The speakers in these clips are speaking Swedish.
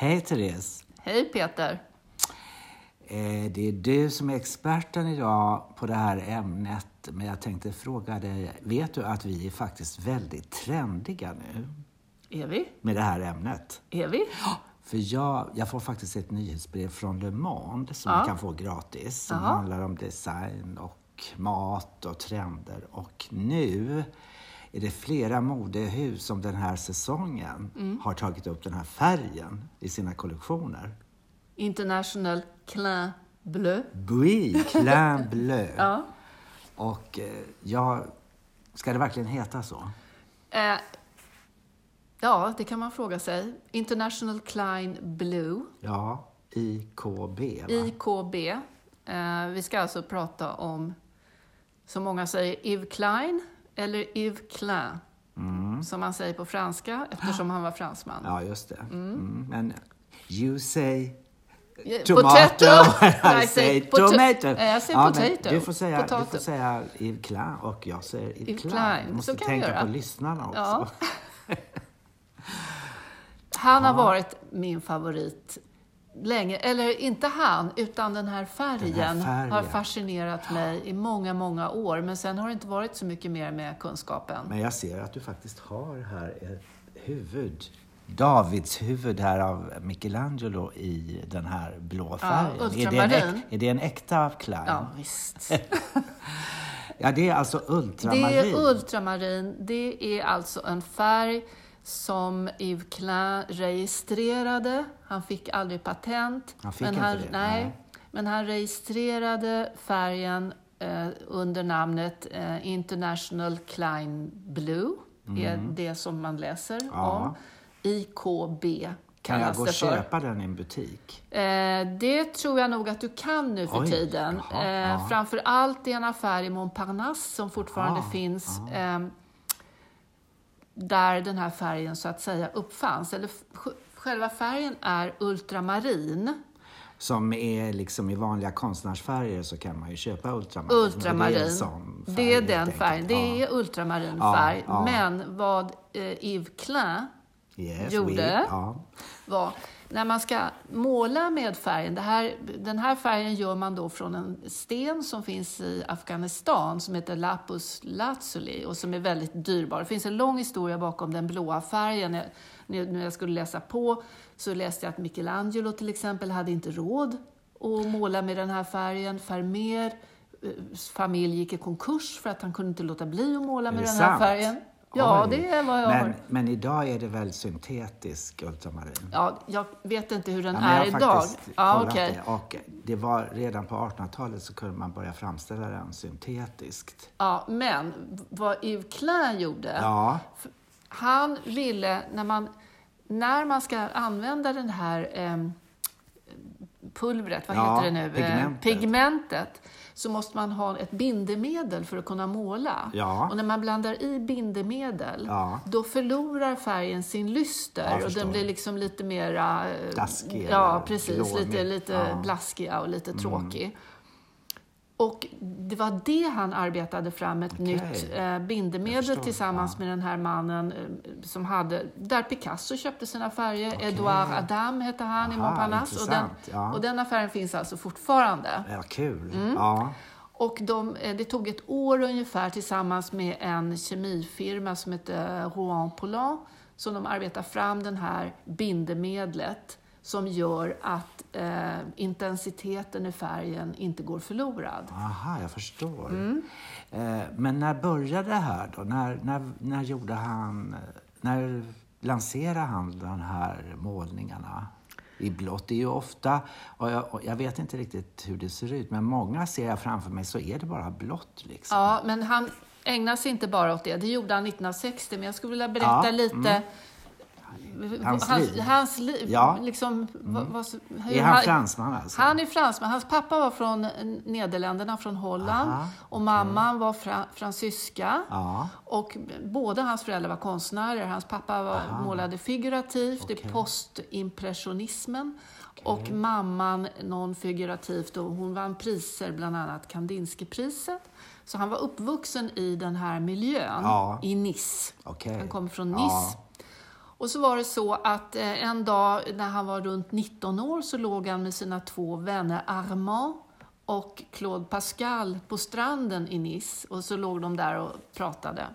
Hej Therese! Hej Peter! Eh, det är du som är experten idag på det här ämnet. Men jag tänkte fråga dig, vet du att vi är faktiskt väldigt trendiga nu Är vi? med det här ämnet? Är vi? För jag, jag får faktiskt ett nyhetsbrev från Le Monde som Ja. kan få gratis. Som Jaha. handlar om design och mat och trender. Och nu är det flera modehus som den här säsongen Mm. har tagit upp den här färgen i sina kollektioner. International Clin Bleu. Bui, Clin Bleu. Ja. Och eh, ja, ska det verkligen heta så? Eh, ja, det kan man fråga sig. International Klein Blue, Ja, IKB va? IKB. Eh, vi ska alltså prata om, som många säger, Yves Klein eller Yves Klein. Som man säger på franska eftersom han var fransman. Ja, just det. Mm. Men you say Yeah, tomato, I say tomato. Eh, jag säger men potato. Du får säga, du Potato. får säga Yves Klein och jag säger Yves Yves Klein. Klein. Du måste tänka på lyssnarna också. Ja. Han har varit min favorit länge. Eller inte han, utan den här färgen, färgen. har fascinerat mig i många, många år. Men sen har det inte varit så mycket mer med kunskapen. Men jag ser att du faktiskt har här ett huvud. Davids huvud här av Michelangelo i den här blå färgen. är, det en är det en äkta Klein? Ja, visst. Ja, det är alltså ultramarin. Det är ultramarin. Det är alltså en färg som Yves Klein registrerade. Han fick aldrig patent. Han fick men inte han, det, Nej, nej. men han registrerade färgen eh, under namnet eh, International Klein Blue. är det som man läser Mm. Ja. om. IKB Kan jag gå och köpa den i en butik? Eh, det tror jag nog att du kan nu för Oj, tiden. jaha, eh, ja. Framför allt i en affär i Montparnasse som fortfarande Ah, finns. Eh, där den här färgen så att säga uppfanns. Eller själva färgen är ultramarin. Som är liksom i vanliga konstnärsfärger så kan man ju köpa ultramarin. Ultramarin. Det är, sån färg, Det är den färgen. Det Ja. är ultramarinfärg. Ja, ja. Men vad eh, Yves Klein Yes, gjorde we- ja. var när man ska måla med färgen. Här, den här färgen gör man då från en sten som finns i Afghanistan som heter lapus lazuli och som är väldigt dyrbar. Det finns en lång historia bakom den blåa färgen. Jag- Nu när jag skulle läsa på så läste jag att Michelangelo till exempel hade inte råd att måla med den här färgen. Vermeer eh, familj gick i konkurs för att han kunde inte låta bli att måla med den här sant? färgen. Ja, Oj. det är vad jag men, har. men idag är det väl syntetisk ultramarin? Ja, jag vet inte hur den Ja, men jag är har idag. faktiskt Ja, okej. det. Och det var redan på 1800-talet så kunde man börja framställa den syntetiskt. Ja, men vad Yves Klein gjorde, Ja, han ville, när man, när man ska använda den här eh, pulvret, vad Ja, heter det nu? Eh, pigmentet. pigmentet, så måste man ha ett bindemedel för att kunna måla. Ja. Och när man blandar i bindemedel, Ja. då förlorar färgen sin lyster och den blir liksom lite mera... eh, Blaskig Ja, eller precis. Lite, lite Ja. Mm. blaskig ja, och lite tråkig. Och det var det han arbetade fram, ett Okej. nytt eh, bindemedel tillsammans med den här mannen eh, som hade, där Picasso köpte sina färger. Edouard Adam hette han i Aha, Montparnasse. Och den, ja. och den affären finns alltså fortfarande. ja kul. Mm. Ja. Och de, eh, det tog ett år ungefär tillsammans med en kemifirma som heter Rouen Poulin som de arbetar fram det här bindemedlet som gör att eh, intensiteten i färgen inte går förlorad. Aha, jag förstår. Mm. Eh, men när började det här då? När, när, när gjorde han... När lanserade han de här målningarna i blått? Det är ju ofta, och jag, och jag vet inte riktigt hur det ser ut, men många ser jag framför mig så är det bara blått liksom. Ja, men han ägnar sig inte bara åt det. Det gjorde han 1960, men jag skulle vilja berätta Ja, lite Hans hans, liv. hans liv. Ja. Liksom, vad, hur Är han fransman alltså? Han är fransman. Hans pappa var från Nederländerna, från Holland. Aha, och mamman var fra, fransyska. Ja. Och båda hans föräldrar var konstnärer. Hans pappa var, målade figurativt, det är postimpressionismen. Och mamman non-figurativt och hon vann priser, bland annat Kandinskypriset. Så han var uppvuxen i den här miljön, Ja. i Nice. Okej. Han kommer från Ja. Och så var det så att eh, en dag när han var runt 19 år så låg han med sina två vänner Armand och Claude Pascal på stranden i Nice. Och så låg de där och pratade.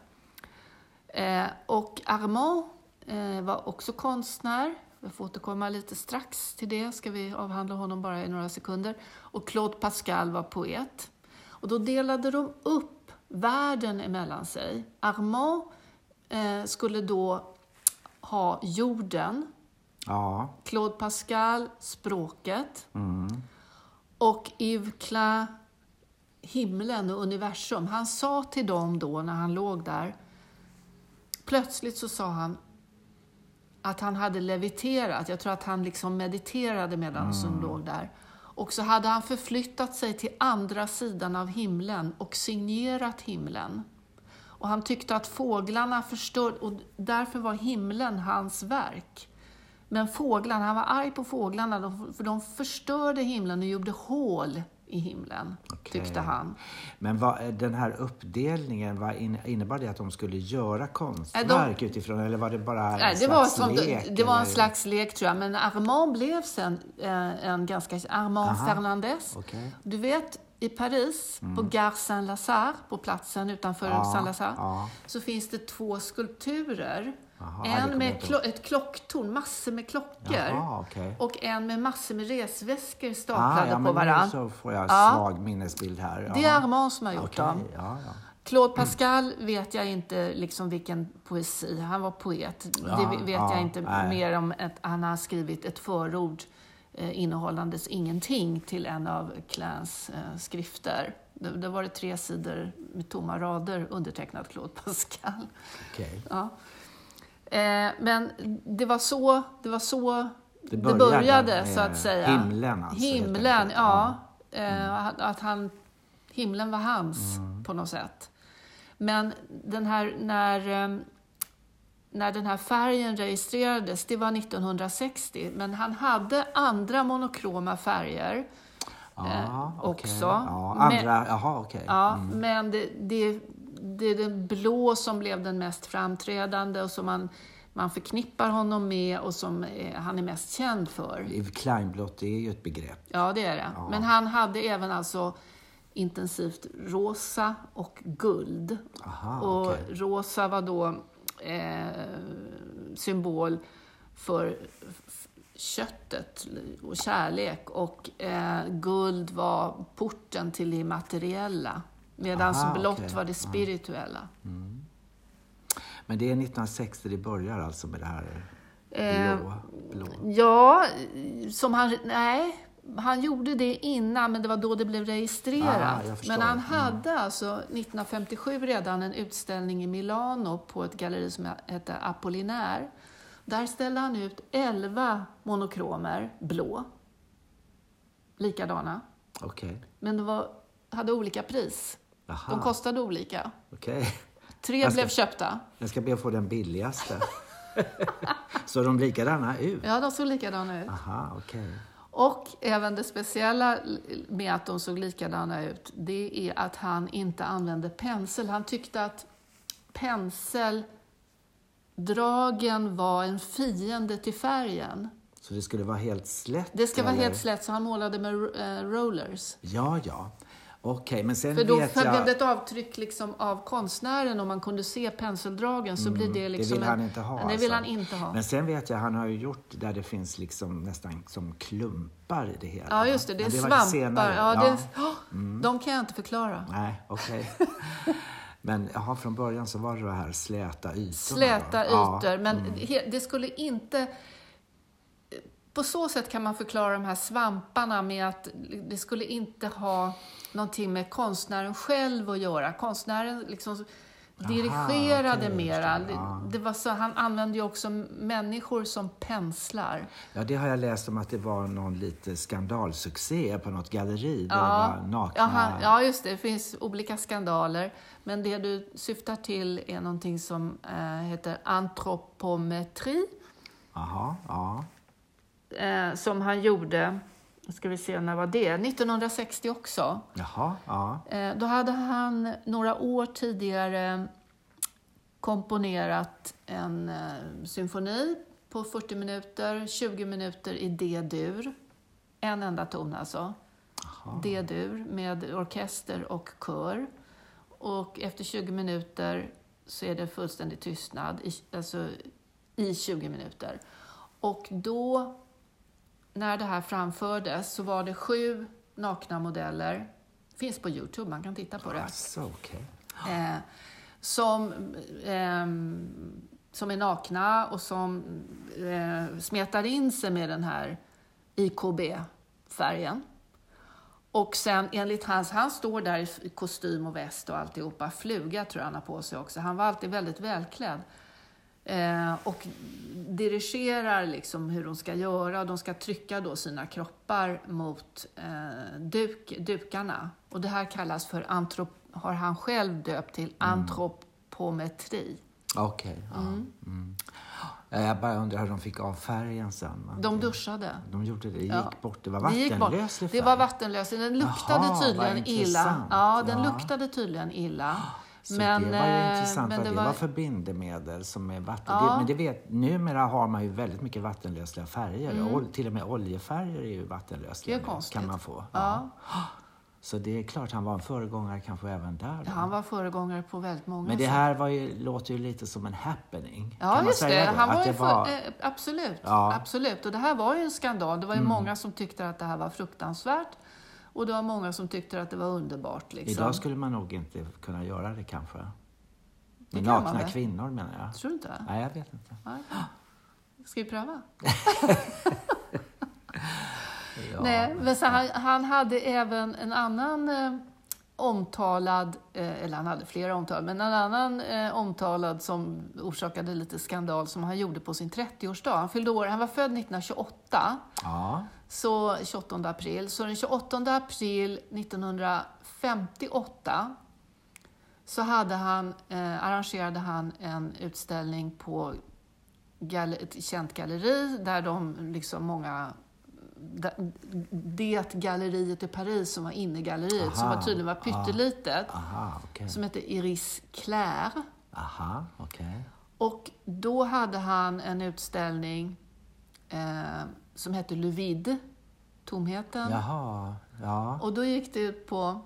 Eh, och Armand eh, var också konstnär. Jag får återkomma lite strax till det, ska vi avhandla honom bara i några sekunder. Och Claude Pascal var poet. Och då delade de upp världen emellan sig. Armand eh, skulle då ha jorden, Ja. Claude Pascal språket Mm. och Yves Klein himlen och universum. Han sa till dem då när han låg där, plötsligt så sa han att han hade leviterat. Jag tror att han liksom mediterade medan han låg där. Och så hade han förflyttat sig till andra sidan av himlen och signerat himlen. Och han tyckte att fåglarna förstörde, och därför var himlen hans verk. Men fåglarna, han var arg på fåglarna, de- för de förstörde himlen och gjorde hål i himlen, tyckte han. Men vad, den här uppdelningen, vad in, innebar det att de skulle göra konstverk utifrån eller var det bara en Nej, det, var slags som, lek? det var en slags lek tror jag, men Armand blev sen eh, en ganska... Armand Aha. Fernandez. Okej. Du vet, i Paris, på Gare Saint-Lazare, på platsen utanför Ja, Saint-Lazare, ja. så finns det två skulpturer. Det en med klo- ett klocktorn, massor med klockor. Jaha, okej. Och en med massor med resväskor Ah, staplade ja, på varann. så får jag Ja. svag minnesbild här. Det är Armand som har gjort Okej, dem. Claude Pascal vet jag inte liksom vilken poesi, han var poet. Det vet ja, jag inte mer om. Ett, han har skrivit ett förord innehållandes ingenting till en av Clans eh, skrifter. Det, det var det tre sidor med tomma rader undertecknat Claude Pascal. Okej. Ja. Eh, men det var så det, var så det började började, med så att säga. himlen alltså, Himlen, ja. Eh, att han, himlen var hans Mm. på något sätt. Men den här, när, eh, när den här färgen registrerades, det var 1960, men han hade andra monokroma färger. Ja, Eh, okej. också. Ja, Men- andra, jaha, okej. Ja, men det, det, det är den blå som blev den mest framträdande och som man, man förknippar honom med och som eh, han är mest känd för. Kleinblått är ju ett begrepp. Ja, det är det. Men han hade även alltså intensivt rosa och guld. Aha, och okej. rosa var då eh, symbol för köttet och kärlek och eh, guld var porten till det materiella. Medan blått okej. var det spirituella. Men det är 1960 det börjar alltså med det här Eh, blå. blå. Ja, som han... Nej, han gjorde det innan, men det var då det blev registrerat. Ah, men han Mm. hade alltså 1957 redan en utställning i Milano på ett galleri som hette Apollinaire. Där ställde han ut 11 monokromer, blå, likadana. Okej. Men de var, hade olika pris. Jaha, De kostade olika. okej. Tre ska- blev köpta. Jag ska be att få den billigaste. Så de likadana ut? Ja, de såg likadana ut. Aha, okej. Och även det speciella med att de såg likadana ut, det är att han inte använde pensel. Han tyckte att penseldragen var en fiende till färgen. Så det skulle vara helt slätt? Det ska vara eller? helt slätt, så han målade med eh, rollers. Ja, ja. Okej, men sen För då vet blev jag... det ett avtryck liksom av konstnären, om man kunde se penseldragen så blir det liksom Mm, det vill en- han inte ha. Det vill alltså. han inte ha. Men sen vet jag, han har ju gjort där det finns liksom nästan som klumpar i det hela. Ja, just det. Det är lite svampar. Ja, Ja. det, Åh, De kan jag inte förklara. Nej, okej. Men jaha, från början så var det de här släta ytorna? Släta då? Ja. ytor, men he- det skulle inte... På så sätt kan man förklara de här svamparna med att det skulle inte ha någonting med konstnären själv att göra. Konstnären liksom dirigerade okej, mera. det, ja. Det, var så, han använde ju också människor som penslar. Ja, det har jag läst om att det var någon lite skandalsuccé på något galleri. Där Ja, var nakna... ja, han, ja, just det. Det finns olika skandaler. Men det du syftar till är någonting som eh, heter antropometri. Jaha, ja. Eh, som han gjorde, ska vi se, när var det? 1960 också. Jaha, ja. Eh, då hade han några år tidigare komponerat en eh, symfoni på 40 minuter, 20 minuter i D-dur. En enda ton alltså. D-dur med orkester och kör. Och efter 20 minuter så är det fullständig tystnad, i, alltså i 20 minuter. Och då, när det här framfördes, så var det sju nakna modeller. Finns på Youtube, man kan titta på det. Alltså, okej. Eh, som, eh, som är nakna och som eh, smetar in sig med den här IKB-färgen. Och sen enligt hans, han står där i kostym och väst och alltihopa, fluga tror jag han har på sig också. Han var alltid väldigt välklädd. Eh, och dirigerar liksom hur de ska göra. De ska trycka då sina kroppar mot eh, duk, dukarna. Och det här kallas för, antrop, har han själv döpt till, antropometri. Okej. ja. Mm. Ja, Jag bara undrar hur de fick av färgen sen. De duschade. De gjorde det. Det gick Ja. bort. Det var vattenlöslig färg. Det var vattenlöslig. Den luktade Jaha, tydligen illa. Ja, den Ja. luktade tydligen illa. Så men, det var ju eh, intressant men vad det det var- var för bindemedel som är vatten... Ja. Det, men det vet, numera har man ju väldigt mycket vattenlösliga färger. Mm. Ol, till och med oljefärger är ju vattenlösliga Det kan man få. Ja. Så det är klart han var en föregångare kanske även där. Då. Han var föregångare på väldigt många Men det här var ju, låter ju lite som en happening. Ja, kan man just säga det. då? Han var det för, var... eh, absolut, Ja. Mm. absolut. Och det här var ju en skandal. Det var ju många som tyckte att det här var fruktansvärt. Och det var många som tyckte att det var underbart. Liksom. Idag skulle man nog inte kunna göra det kanske. Med man nakna väl? kvinnor menar jag. Tror du inte? Nej, jag vet inte. Nej. Ska vi pröva? Ja. Nej, men så han, han hade även en annan eh, omtalad, eh, eller han hade flera omtalade, men en annan eh, omtalad som orsakade lite skandal som han gjorde på sin 30-årsdag. Han fyllde år, han var född 1928, Ja. så 28 april. Så den 28 april 1958 så hade han, eh, arrangerade han en utställning på ett känt galleri där de, liksom många det galleriet i Paris som var innegalleriet, som Aha, var tydligen var pyttelitet, Aha, okej. som hette Iris Claire. Aha, okej. Och då hade han en utställning eh, som hette Le Vide, Tomheten. Jaha, ja. Och då gick det ut på,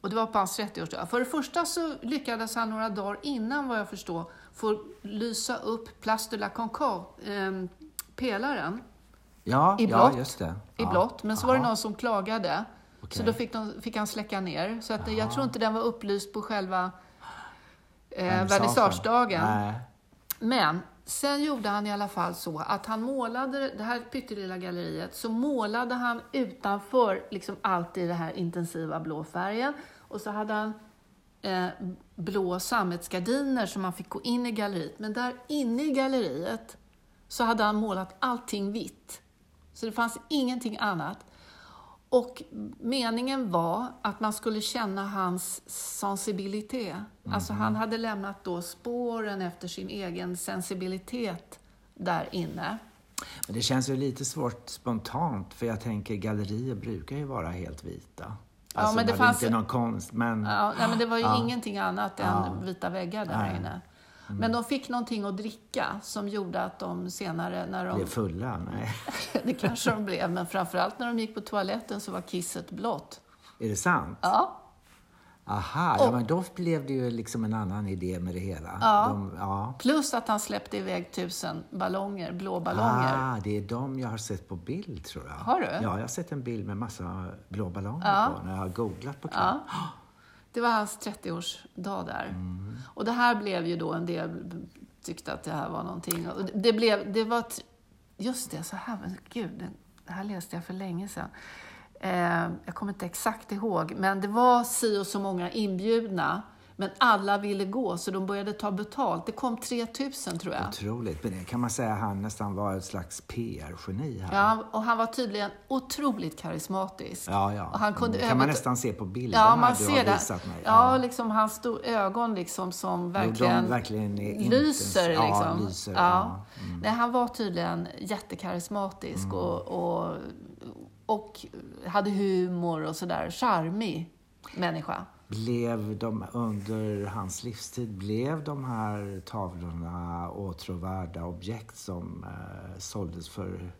och det var på hans 30-årsdag. För det första så lyckades han några dagar innan vad jag förstår få lysa upp Place de la Concorde, eh, pelaren, Ja, i ja, blått. just det. i ja. blått. Men så var det Aha. någon som klagade. Så Okej. då fick, de, fick han släcka ner. Så att jag tror inte den var upplyst på själva eh, vernissagedagen. Men sen gjorde han i alla fall så att han målade det här pyttelilla galleriet, så målade han utanför liksom allt i den här intensiva blå färgen. Och så hade han eh, blå sammetsgardiner så man fick gå in i galleriet. Men där inne i galleriet så hade han målat allting vitt. Så det fanns ingenting annat. Och meningen var att man skulle känna hans sensibilitet. Alltså han hade lämnat då spåren efter sin egen sensibilitet där inne. Men det känns ju lite svårt spontant, för jag tänker gallerier brukar ju vara helt vita. Alltså, men det fanns- inte någon konst, men... Ja, nej, men det var ju Ja. ingenting annat än Ja. vita väggar där Nej. inne. Men de fick någonting att dricka som gjorde att de senare, när de... Blev fulla? Nej. det kanske de blev, men framförallt när de gick på toaletten så var kisset blått. Är det sant? Ja, Aha, ja, men då blev det ju liksom en annan idé med det hela. Ja. De, ja. plus att han släppte iväg tusen ballonger, blå ballonger. Ah, det är de jag har sett på bild, tror jag. Har du? Ja, jag har sett en bild med massa blå ballonger Ja. på när jag har googlat på Ja. Det var hans 30-årsdag där. Mm. Och det här blev ju då en del tyckte att det här var någonting. Och det blev, det var, just det, så här, men gud, det här läste jag för länge sedan. Eh, jag kommer inte exakt ihåg, men det var si och så många inbjudna. Men alla ville gå, så de började ta betalt. Det kom 3000 tror jag. Otroligt. Men det kan man säga att han nästan var ett slags PR-geni här. Ja, och han var tydligen otroligt karismatisk. Ja, ja. Och han kunde det kan man nästan se på bilderna Ja, man du ser har det. visat mig. Ja, liksom hans stor ögon liksom som verkligen, de verkligen lyser. intens- ja, Liksom. lyser, Ja. ja. Mm. Nej, han var tydligen jättekarismatisk och, och, och hade humor och sådär. Charmig människa. Blev de under hans livstid, blev de här tavlorna åtråvärda objekt som eh, såldes för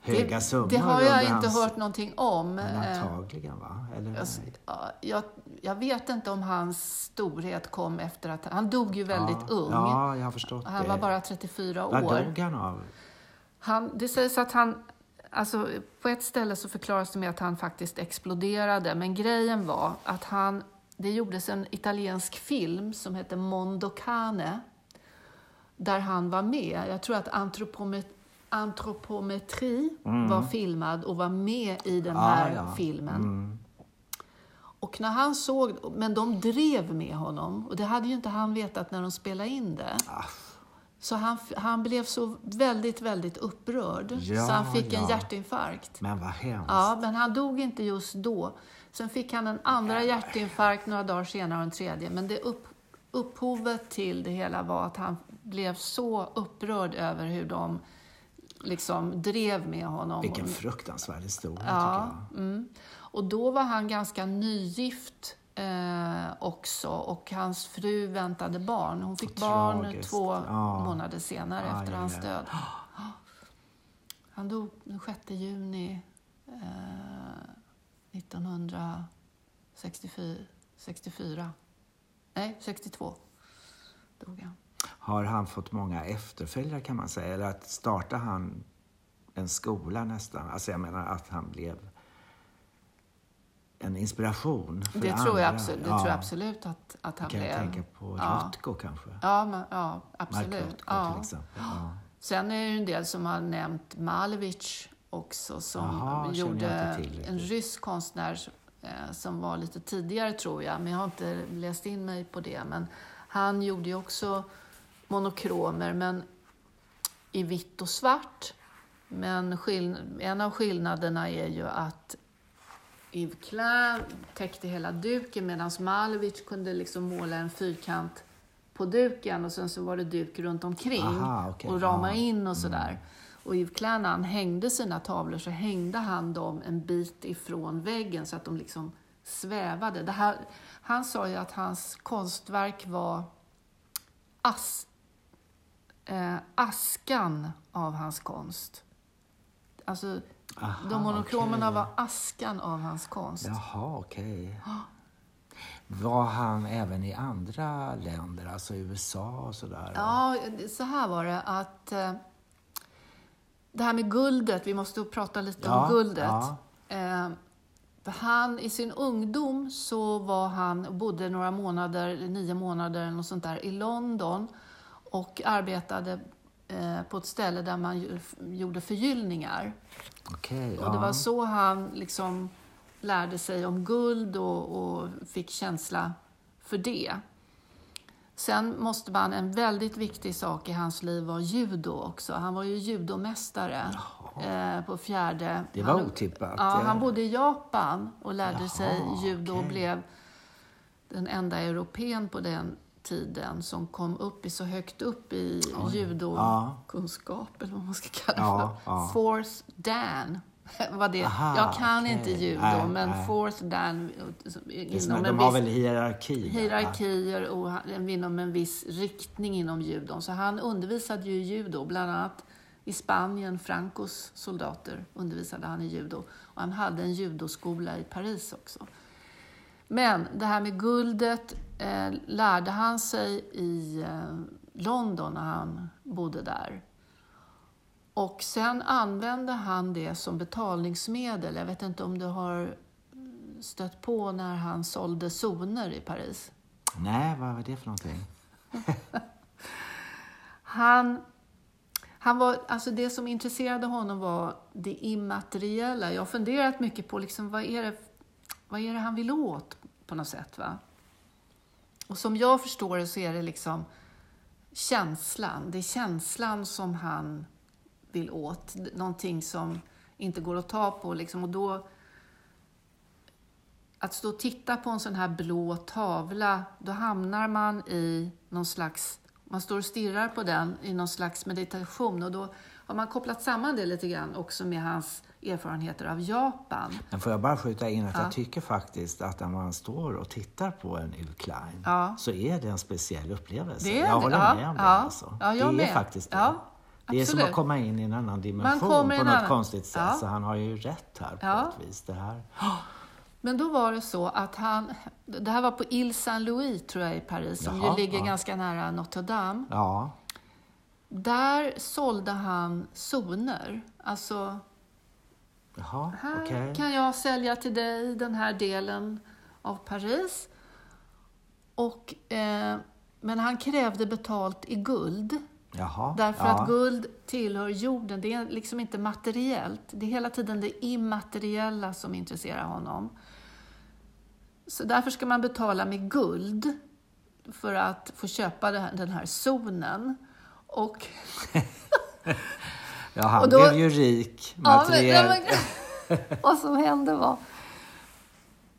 höga det, summor? det har jag inte hans, hört någonting om. Men Eh, antagligen, va? Eller, Jag, ja, jag, jag vet inte om hans storhet kom efter att... Han dog ju väldigt ja, ung. Ja, jag har förstått han det. var bara 34 Vad år. dog han av? Han, det sägs att han... Alltså, på ett ställe så förklaras det med att han faktiskt exploderade, men grejen var att han... Det gjordes en italiensk film som heter Mondo Cane, där han var med. Jag tror att antropomet, antropometri var filmad och var med i den här Mm. Ah, ja. filmen. Mm. Och när han såg, men de drev med honom och det hade ju inte han vetat när de spelade in det. Ah, Så han, han blev så väldigt, väldigt upprörd Ja, så han fick en ja. hjärtinfarkt. men vad hemskt. Ja, men han dog inte just då. Sen fick han en andra hjärtinfarkt några dagar senare och en tredje. Men det upp, upphovet till det hela var att han blev så upprörd över hur de liksom drev med honom. Vilken fruktansvärd historia, Ja, tycker jag. mm. Och då var han ganska nygift eh, också och hans fru väntade barn. Hon fick barn tragiskt. två Ja. månader senare Aj, efter aj, hans aj. död. Han dog den 6 juni eh, 1964. 64. Nej, 62 dog han. Har han fått många efterföljare kan man säga? Eller att starta han en skola nästan? Alltså jag menar att han blev en inspiration för Det, andra. tror jag, absolut, det ja. tror jag absolut att, att han Kan blev. tänka på Ja. Rothko kanske? Ja, men, ja Mark absolut. Rothko Ja. till exempel. Ja. Sen är det ju en del som har nämnt Malevich också som jag gjorde en rysk konstnär eh, som var lite tidigare tror jag, men jag har inte läst in mig på det. Men han gjorde ju också monokromer, men i vitt och svart. Men en av skillnaderna är ju att Yves täckte hela duken medan Malevich kunde liksom måla en fyrkant på duken och sen så var det duk runt omkring Aha, okej. och rama. Mm. in och sådär. Och Yves Klein när han hängde sina tavlor så hängde han dem en bit ifrån väggen så att de liksom svävade. Det här, han sa ju att hans konstverk var as, eh, askan av hans konst. Alltså, Aha, de monokromerna okej. var askan av hans konst. Jaha, okej. Var han även i andra länder, alltså USA och sådär? Ja, så här var det att eh, det här med guldet, vi måste prata lite Ja, om guldet. ja. Eh, han, I sin ungdom så var han, bodde några månader, nio månader eller något sånt där, i London och arbetade på ett ställe där man gjorde förgyllningar. Okej, Och det var så han liksom lärde sig om guld och, och fick känsla för det. Sen måste man, en väldigt viktig sak i hans liv var judo också. Han var ju judomästare eh, på fjärde... Det var han, otippat. Ja, Eh, han bodde i Japan och lärde Jaha, sig judo och okej. blev den enda europeen på den tiden som kom upp i så högt upp i Oj. judokunskap, eller vad man ska kalla det Ja, för. ja. Fourth Dan. Var det. Aha, jag kan okej. inte judo, Nej, men nej. fourth Dan inom de en har viss väl hierarki? där, va? hierarkier och han- inom en viss riktning inom judon. Så han undervisade ju i judo, bland annat i Spanien, Francos soldater undervisade han i judo. Och han hade en judoskola i Paris också. Men det här med guldet eh, lärde han sig i eh, London när han bodde där. Och sen använde han det som betalningsmedel. Jag vet inte om du har stött på när han sålde zoner i Paris. Nej, vad var det för någonting? Han, han var, alltså det som intresserade honom var det immateriella. Jag har funderat mycket på liksom, vad, är det, vad är det han vill åt på något sätt. Va? Och som jag förstår det så är det liksom känslan. Det är känslan som han vill åt. Någonting som inte går att ta på. Liksom. Och då, att stå och titta på en sån här blå tavla, då hamnar man i någon slags... Man står och stirrar på den i någon slags meditation och då har man kopplat samman det lite grann också med hans erfarenheter av Japan. Men får jag bara skjuta in att Ja. jag tycker faktiskt att när man står och tittar på en Yves Klein Ja. så är det en speciell upplevelse. Det är jag håller Ja, med om det. Alltså. Det är med. faktiskt det. Det är som absolut. att komma in i en annan dimension på något annan- konstigt sätt. Så han har ju rätt här på ett vis. Det här. Men då var det så att han, det här var på Ile Saint-Louis tror jag i Paris, som Jaha, ju ligger ganska nära Notre Dame. Där sålde han zoner. Alltså, jaha, här okej. kan jag sälja till dig den här delen av Paris. Och, eh, men han krävde betalt i guld. Jaha, Därför ja. att guld tillhör jorden. Det är liksom inte materiellt. Det är hela tiden det immateriella som intresserar honom. Så därför ska man betala med guld för att få köpa den här zonen. Och, Ja, han och då- blev ju rik Ja, men- ja, men- vad som hände var...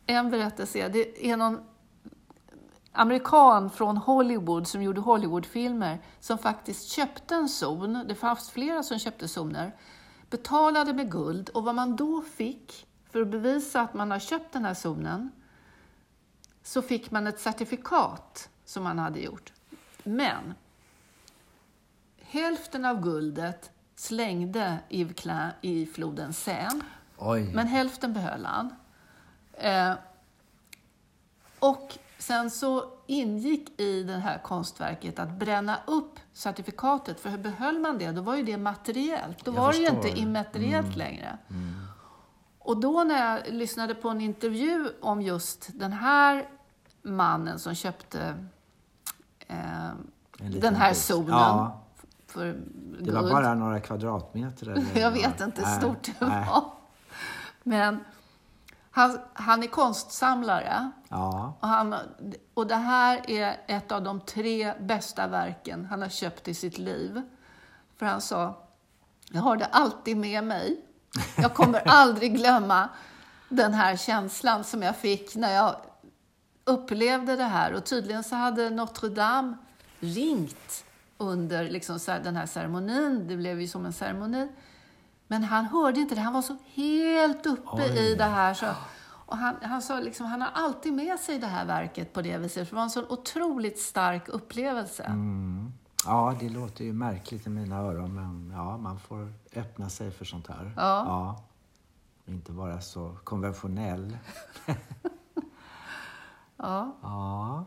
En berättelse är, det är någon amerikan från Hollywood som gjorde Hollywoodfilmer som faktiskt köpte en zon. Det fanns flera som köpte zoner. Betalade med guld och vad man då fick för att bevisa att man har köpt den här zonen så fick man ett certifikat som man hade gjort. Men hälften av guldet slängde Yves Klein i floden Seine. Men hälften behöll han. Eh, och sen så ingick i det här konstverket att bränna upp certifikatet. För hur behöll man det? Då var ju det materiellt. Då Jag var det ju förstår. inte immateriellt längre. Och då när jag lyssnade på en intervju om just den här mannen som köpte eh, den här zonen Ja, för det var guld. bara några kvadratmeter. Eller Jag vet inte hur stort det var. Men han, han är konstsamlare. Ja, Och, han, och det här är ett av de tre bästa verken han har köpt i sitt liv. För han sa, jag har det alltid med mig. Jag kommer aldrig glömma den här känslan som jag fick när jag upplevde det här. Och tydligen så hade Notre Dame ringt under liksom den här ceremonin. Det blev ju som en ceremoni. Men han hörde inte det. Han var så helt uppe Oj. i det här. Så, och han, han sa liksom, han har alltid med sig det här verket på det viset. För det var en så otroligt stark upplevelse. Mm. ja, det låter ju märkligt i mina öron, men ja, man får öppna sig för sånt här. Ja. ja. Inte vara så konventionell. Ja. Ja,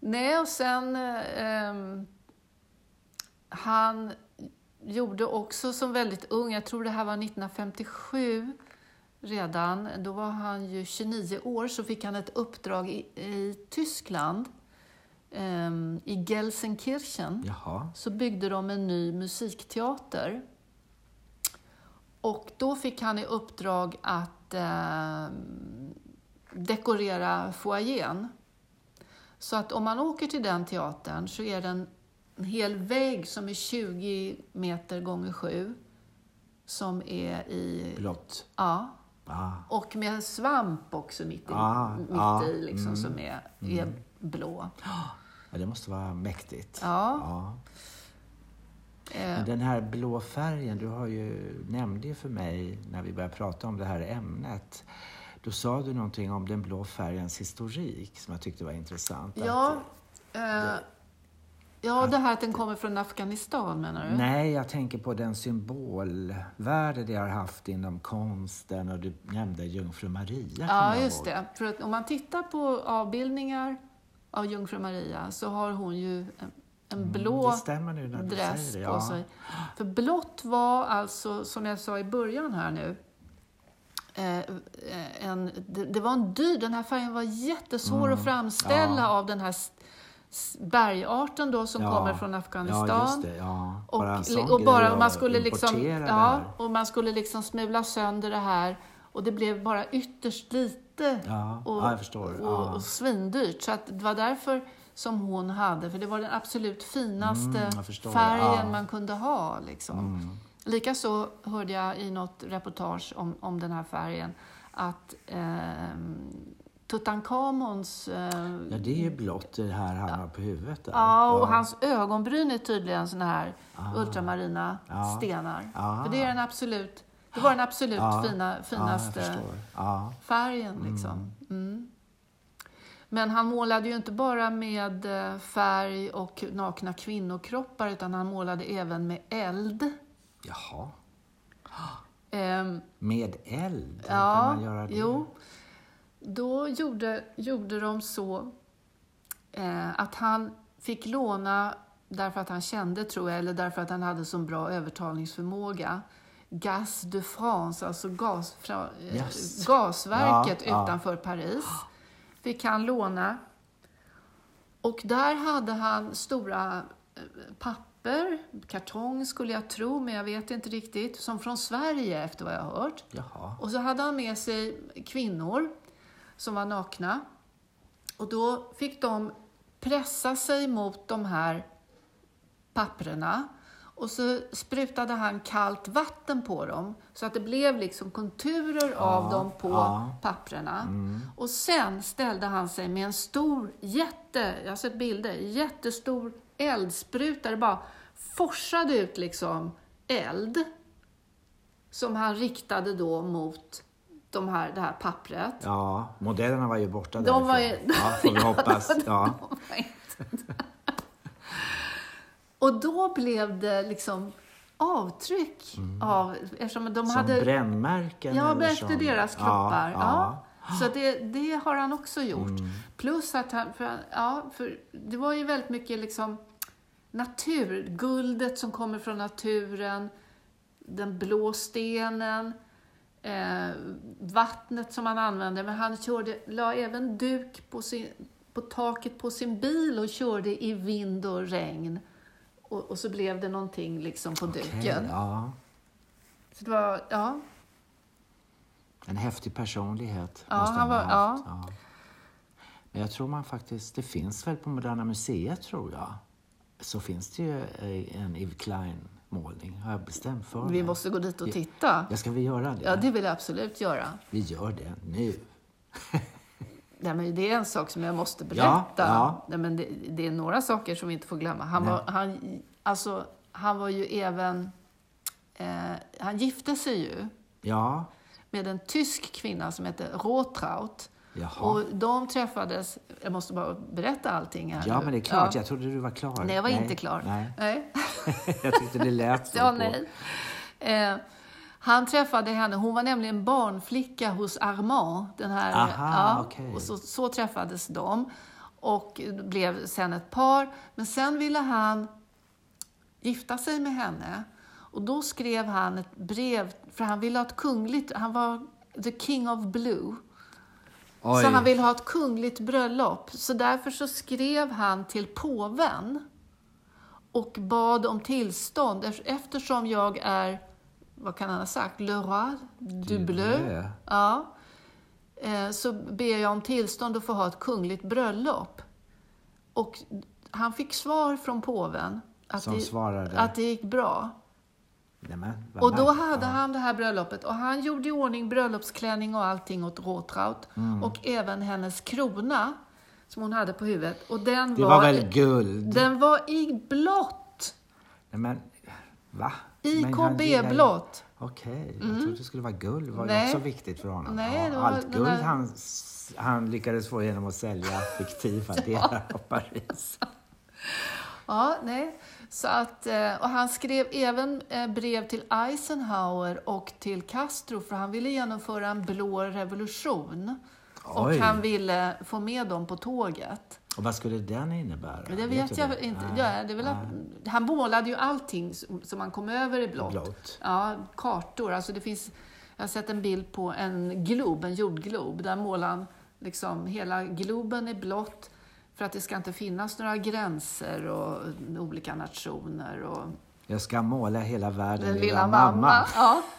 Nej, och sen... eh, ehm, han gjorde också som väldigt ung, jag tror det här var 1957 redan, då var han ju 29 år, så fick han ett uppdrag i, i Tyskland, ehm, i Gelsenkirchen. jaha. så byggde de en ny musikteater. Och då fick han i uppdrag att eh, dekorera foajén. Så att om man åker till den teatern så är det en, en hel vägg som är 20 meter gånger 7 som är i... Blått. Ja, Ah, och med svamp också mitt i, Ah, mitt ah, i liksom, mm, som är, är blå. ja, det måste vara mäktigt. Ja. Ja. Eh, Men den här blå färgen, du har ju, nämnde ju för mig när vi började prata om det här ämnet. Då sa du någonting om den blå färgens historik som jag tyckte var intressant. Ja, Att, eh, ja, det här att den kommer från Afghanistan menar du? nej, jag tänker på den symbolvärde det har haft inom konsten och du nämnde Jungfru Maria. Ja, just det. För att om man tittar på avbildningar av Jungfru Maria så har hon ju en, en blå Mm, det stämmer nu när du dress säger det. på Ja. sig. För blått var alltså, som jag sa i början här nu, eh, en, det, var en dyr, den här färgen var jättesvår att framställa Mm. ja. av den här bergarten då som Ja. kommer från Afghanistan. Ja, just det. Ja. Och, bara en sån och bara grej om man att skulle liksom, ja, och man skulle liksom smula sönder det här och det blev bara ytterst lite Ja, och, och, och svindyrt. Så att det var därför som hon hade, för det var den absolut finaste Mm, färgen man kunde ha. Liksom. Mm. Likaså hörde jag i något reportage om, om den här färgen att ehm, Tutankhamons... Eh, Ja, det är blått det här han har på huvudet. Där. ja, och hans ögonbryn är tydligen såna här ultramarina Ah. Ja. stenar. Ah. För det är den absolut, det var den absolut Ja. fina, Ja, jag finaste. Ja. färgen. Liksom. Mm. Men han målade ju inte bara med eh, färg och nakna kvinnokroppar utan han målade även med eld. Jaha. Ehm, Med eld? Ja, kan man göra det? jo. Då gjorde, gjorde de så eh, att han fick låna, därför att han kände tror jag, eller därför att han hade så bra övertalningsförmåga, Gas de France, alltså gas, eh, Yes. gasverket Ja, ja. utanför Paris, fick han låna. Och där hade han stora eh, papper, kartong skulle jag tro, men jag vet inte riktigt, som från Sverige efter vad jag har hört. Jaha. Och så hade han med sig kvinnor som var nakna. Och då fick de pressa sig mot de här papperna. Och så sprutade han kallt vatten på dem så att det blev liksom konturer av dem på ja. papperna. Och sen ställde han sig med en stor, jätte, jag har sett bilder, jättestor eldspruta. Det bara forsade ut liksom eld som han riktade då mot de här, det här pappret. Ja, modellerna var ju borta De därifrån. var ju- Ja, får vi hoppas. Ja. Och då blev det liksom avtryck av, eftersom de Mm. Som hade... brännmärken? Ja, efter som- deras kroppar. Ja, Ja, Så det, det har han också gjort. Mm. Plus att han, för, ja, för det var ju väldigt mycket liksom natur, guldet som kommer från naturen, den blå stenen, eh, vattnet som han använde. Men han körde, la även duk på, sin, på taket på sin bil och körde i vind och regn. Och, och så blev det någonting liksom på Okej, duken. ja. Så det var, ja, En häftig personlighet Ja, måste han ha var- haft. Ja. Men jag tror man faktiskt, det finns väl på Moderna Museet tror jag, så finns det ju eh, en Yves Klein-målning, har jag bestämt för vi mig. måste gå dit och titta. Ja, ska vi göra det? Ja, det vill jag absolut göra. Vi gör det nu. Nej, men det är en sak som jag måste Ja, berätta. ja. Nej, men det, det är några saker som vi inte får glömma. Han, Nej. var, han, alltså, han var ju även... Eh, han gifte sig ju Ja, med en tysk kvinna som hette Rotraut. Jaha. Och de träffades... Jag måste bara berätta allting här ja, men det är klart. Ja. Jag trodde du var klar. Nej, jag var inte klar. Nej, Nej. jag tyckte det lät så. Ja, nej. Eh, han träffade henne, hon var nämligen barnflicka hos Armand. Den här, Aha, ja, okej. och så, så träffades de och blev sen ett par. Men sen ville han gifta sig med henne. Och då skrev han ett brev, för han ville ha ett kungligt, han var the king of blue. Oj. Så han ville ha ett kungligt bröllop. Så därför så skrev han till påven och bad om tillstånd ef- eftersom jag är, vad kan han ha sagt, le roi du bleu. bleu. Ja. Eh, Så ber jag om tillstånd att få ha ett kungligt bröllop. Och han fick svar från påven att, Som det, svarade? att det gick bra. Nej, men, vad Och då hade han det här bröllopet och han gjorde i ordning bröllopsklänning och allting åt Rotraut Mm. och även hennes krona som hon hade på huvudet. Och den Det var, var väl guld? Den var i blått! Nej, men, va? Men han IKB gillar ju- blått. Okej, jag trodde det skulle vara guld. var ju Nej. också viktigt för honom. Nej, ja, det var allt guld där- han, han lyckades få genom att sälja fiktiva delar av Paris. Ja, nej. Så att, eh, och han skrev även eh, brev till Eisenhower och till Castro för han ville genomföra en blå revolution. Och Oj. han ville få med dem på tåget. Och vad skulle den innebära? Det vet du jag det? inte. Nej, Ja, det väl att, han målade ju allting som man kom över i blått. Blått. Ja, kartor. Alltså det finns, jag har sett en bild på en glob, en jordglob. Där målar han liksom hela globen i blått för att det ska inte finnas några gränser och olika nationer. Och Jag ska måla hela världen, den lilla mamma. Ja.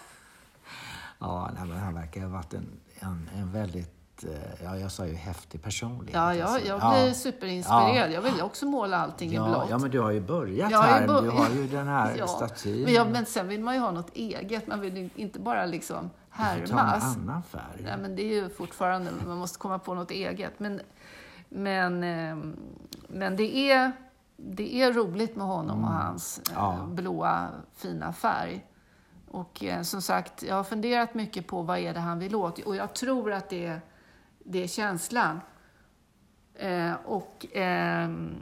Ja, nej, men han verkar ha varit en, en, en väldigt eh, ja, jag sa ju häftig personlighet. Ja, jag, alltså. jag Ja. blir superinspirerad. Jag vill också måla allting i Ja, blått. ja, men du har ju börjat Jag här. bör- Du har ju den här Ja, statyn. Men, ja, men sen vill man ju ha något eget. Man vill ju inte bara liksom Du får ta en härmas. annan färg. Nej, men det är ju fortfarande, man måste komma på något eget. Men, men, eh, men det, är, det är roligt med honom och hans eh, Mm. Ja. blåa fina färg. Och eh, som sagt, jag har funderat mycket på vad är det han vill åt. Och jag tror att det är, det är känslan. Eh, och ehm,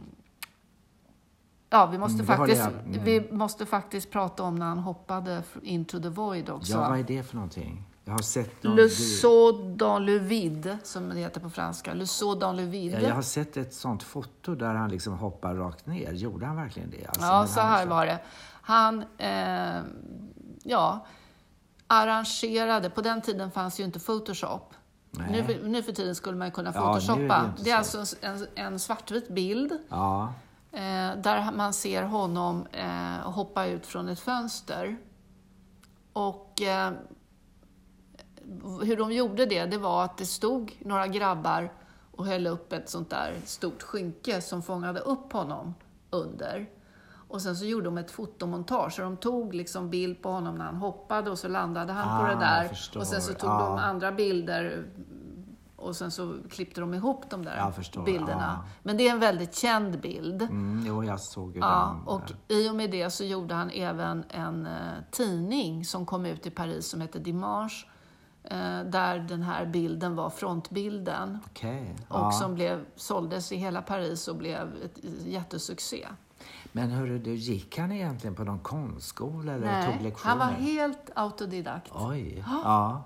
ja, vi måste, Mm, faktiskt, jag- mm. vi måste faktiskt prata om när han hoppade into the void också. Ja, vad är det för någonting? Jag har sett någon... Le saut dans le vide, som det heter på franska. Le saut dans le Ja, vide. jag har sett ett sånt foto där han liksom hoppar rakt ner. Gjorde han verkligen det? Alltså, Ja, så här var det. Han, eh, ja, arrangerade, på den tiden fanns ju inte Photoshop. Nu, för- nu för tiden skulle man kunna Ja, det photoshoppa. ju inte det är så. alltså en, en svartvit bild Ja, eh, där man ser honom eh, hoppa ut från ett fönster. Och eh, hur de gjorde det, det var att det stod några grabbar och höll upp ett sånt där stort skynke som fångade upp honom under. Och sen så gjorde de ett fotomontage, så de tog liksom bild på honom när han hoppade och så landade han på Ah, det där. jag förstår. Och sen så tog Ja. de andra bilder och sen så klippte de ihop de där bilderna. ja. Men det är en väldigt känd bild. mm, jo, jag såg Ja, den. och i och med det så gjorde han även en eh, tidning som kom ut i Paris som heter Dimanche. Eh, där den här bilden var frontbilden. Okej. Och ja. som blev, såldes i hela Paris och blev ett jättesuccé. Men hörru, du, gick han egentligen på någon konstskola eller tog Nej, lektioner? han var helt autodidakt. Oj, ja.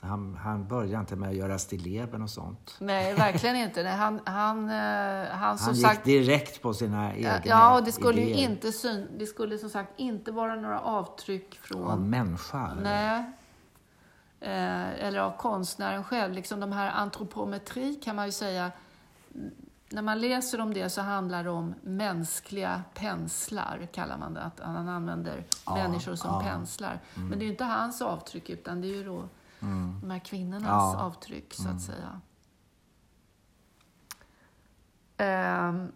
Så han, han började inte med att göra stilleben och sånt. Nej, verkligen inte. Nej, han, han, eh, han, som Han gick sagt, direkt på sina egna Ja, och det skulle ju idéer. inte syn, det skulle som sagt inte vara några avtryck från Av människa? eller? Nej. Eh, eller av konstnären själv. Liksom de här antropometri kan man ju säga. När man läser om det så handlar det om mänskliga penslar, kallar man det. Att han använder Ja, människor som ja. penslar. Men det är ju inte hans avtryck, utan det är ju då de här kvinnornas Ja. avtryck, så att säga. Ehm.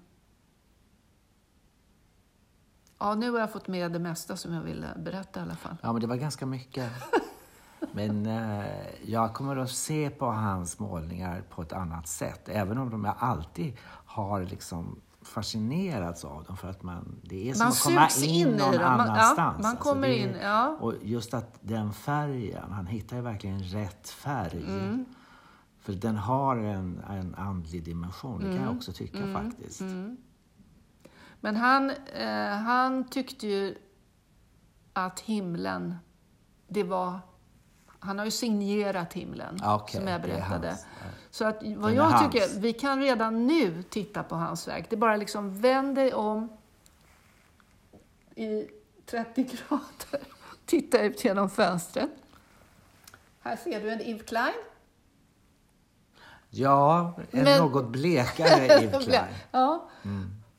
Ja, nu har jag fått med det mesta som jag ville berätta i alla fall. Ja, men det var ganska mycket. Men eh, jag kommer att se på hans målningar på ett annat sätt. Även om de jag alltid har liksom fascinerats av dem. För att man, det är som Man att komma in, in i någon dem. Man- ja, annanstans. man kommer det, in, ja. Och just att den färgen, han hittar ju verkligen rätt färg. Mm. För den har en, en andlig dimension, det kan Mm. jag också tycka faktiskt. Men han, eh, han tyckte ju att himlen, det var... Han har ju signerat himlen, Ja, okej, som jag berättade. hans, ja. Så att vad jag hans. tycker, vi kan redan nu titta på hans verk. Det är bara liksom vänd dig om i 30 grader. Titta ut genom fönstret. Här ser du en Yves Klein. Ja, en Men- något blekare Yves Klein. Ja.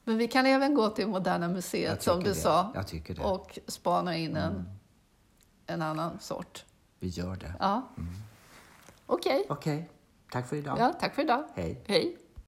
Men vi kan även gå till Moderna Museet, som du det. sa. Mm. och spana in en, en annan sort. Vi gör det. Ja. Okej. Okej, tack för idag. Ja, tack för idag. Hej. Hej.